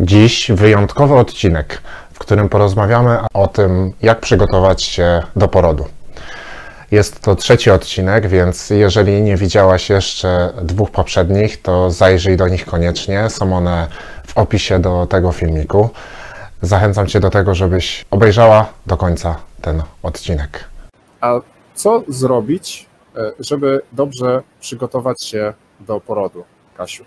Dziś wyjątkowy odcinek, w którym porozmawiamy o tym, jak przygotować się do porodu. Jest to trzeci odcinek, więc jeżeli nie widziałaś jeszcze dwóch poprzednich, to zajrzyj do nich koniecznie. Są one w opisie do tego filmiku. Zachęcam Cię do tego, żebyś obejrzała do końca ten odcinek. A co zrobić, e, żeby dobrze przygotować się do porodu, Kasiu?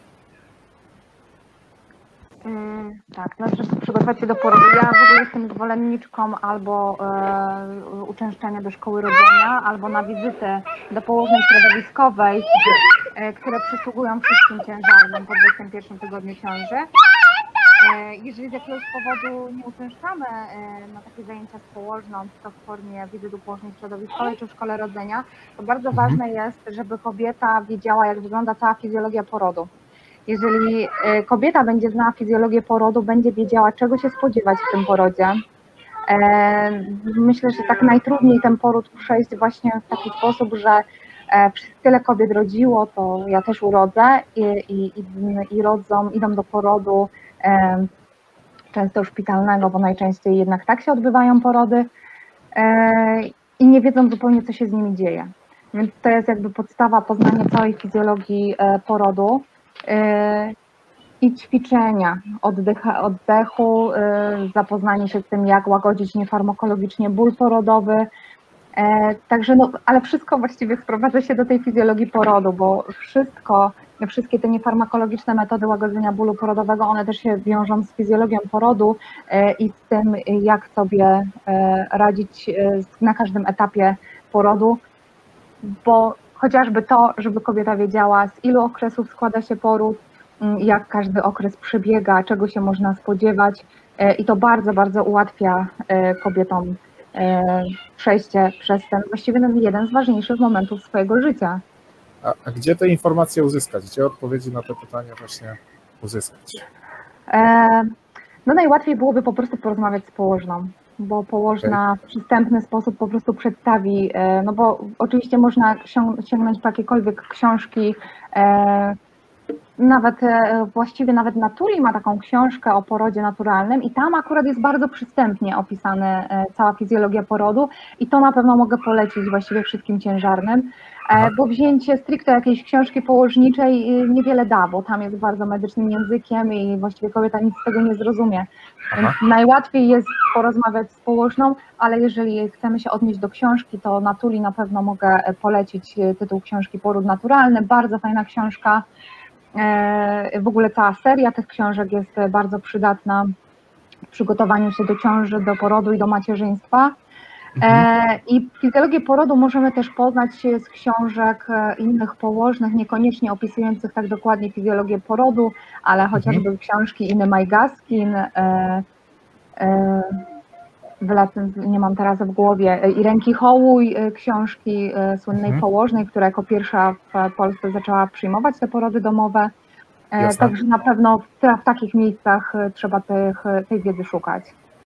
Mm, Tak, no żeby przygotować się do porodu. Ja w ogóle jestem zwolenniczką albo e, uczęszczania do szkoły rodzenia, albo na wizytę do położnej środowiskowej, e, które przysługują wszystkim ciężarnym po 21 tygodniu ciąży. E, jeżeli z jakiegoś powodu nie uczęszczamy e, na takie zajęcia z położną, czy to w formie wizyty położnej środowiskowej, czy w szkole rodzenia, to bardzo ważne jest, żeby kobieta wiedziała, jak wygląda cała fizjologia porodu. Jeżeli e, kobieta będzie znała fizjologię porodu, będzie wiedziała, czego się spodziewać w tym porodzie. E, Myślę, że tak najtrudniej ten poród przejść właśnie w taki sposób, że e, tyle kobiet rodziło, to ja też urodzę i, i, i, i rodzą, idą do porodu często szpitalnego, bo najczęściej jednak tak się odbywają porody i nie wiedzą zupełnie, co się z nimi dzieje. Więc to jest jakby podstawa poznania całej fizjologii porodu. E, i ćwiczenia, oddycha, oddechu, y, zapoznanie się z tym, jak łagodzić niefarmakologicznie ból porodowy. E, Także, no, ale wszystko właściwie sprowadza się do tej fizjologii porodu, bo wszystko, wszystkie te niefarmakologiczne metody łagodzenia bólu porodowego, one też się wiążą z fizjologią porodu e, i z tym, jak sobie e, radzić e, na każdym etapie porodu, bo chociażby to, żeby kobieta wiedziała, z ilu okresów składa się poród, mm, jak każdy okres przebiega, czego się można spodziewać e, i to bardzo, bardzo ułatwia e, kobietom e, przejście przez ten właściwie no, jeden z ważniejszych momentów swojego życia. A, a gdzie te informacje uzyskać? Gdzie odpowiedzi na te pytania właśnie uzyskać? No najłatwiej byłoby po prostu porozmawiać z położną, bo położna w przystępny sposób po prostu przedstawi, e, no bo oczywiście można sięg- sięgnąć po jakiekolwiek książki, e, nawet e, właściwie nawet Naturi ma taką książkę o porodzie naturalnym i tam akurat jest bardzo przystępnie opisana e, cała fizjologia porodu i to na pewno mogę polecić właściwie wszystkim ciężarnym, e, bo wzięcie stricte jakiejś książki położniczej y, niewiele da, bo tam jest bardzo medycznym językiem i właściwie kobieta nic z tego nie zrozumie. Aha. najłatwiej jest porozmawiać z położną, ale jeżeli chcemy się odnieść do książki, to na Tuli na pewno mogę polecić tytuł książki Poród Naturalny, bardzo fajna książka. E, W ogóle cała seria tych książek jest bardzo przydatna w przygotowaniu się do ciąży, do porodu i do macierzyństwa. E, I fizjologię porodu możemy też poznać z książek e, innych położnych, niekoniecznie opisujących tak dokładnie fizjologię porodu, ale chociażby książki Iny Majgaskin, wylecę, nie mam teraz w głowie, e, i Ręki Hołuj, e, książki e, słynnej Mhm. położnej, która jako pierwsza w Polsce zaczęła przyjmować te porody domowe. Jasne. Także na pewno w, w takich miejscach trzeba tych, tej wiedzy szukać.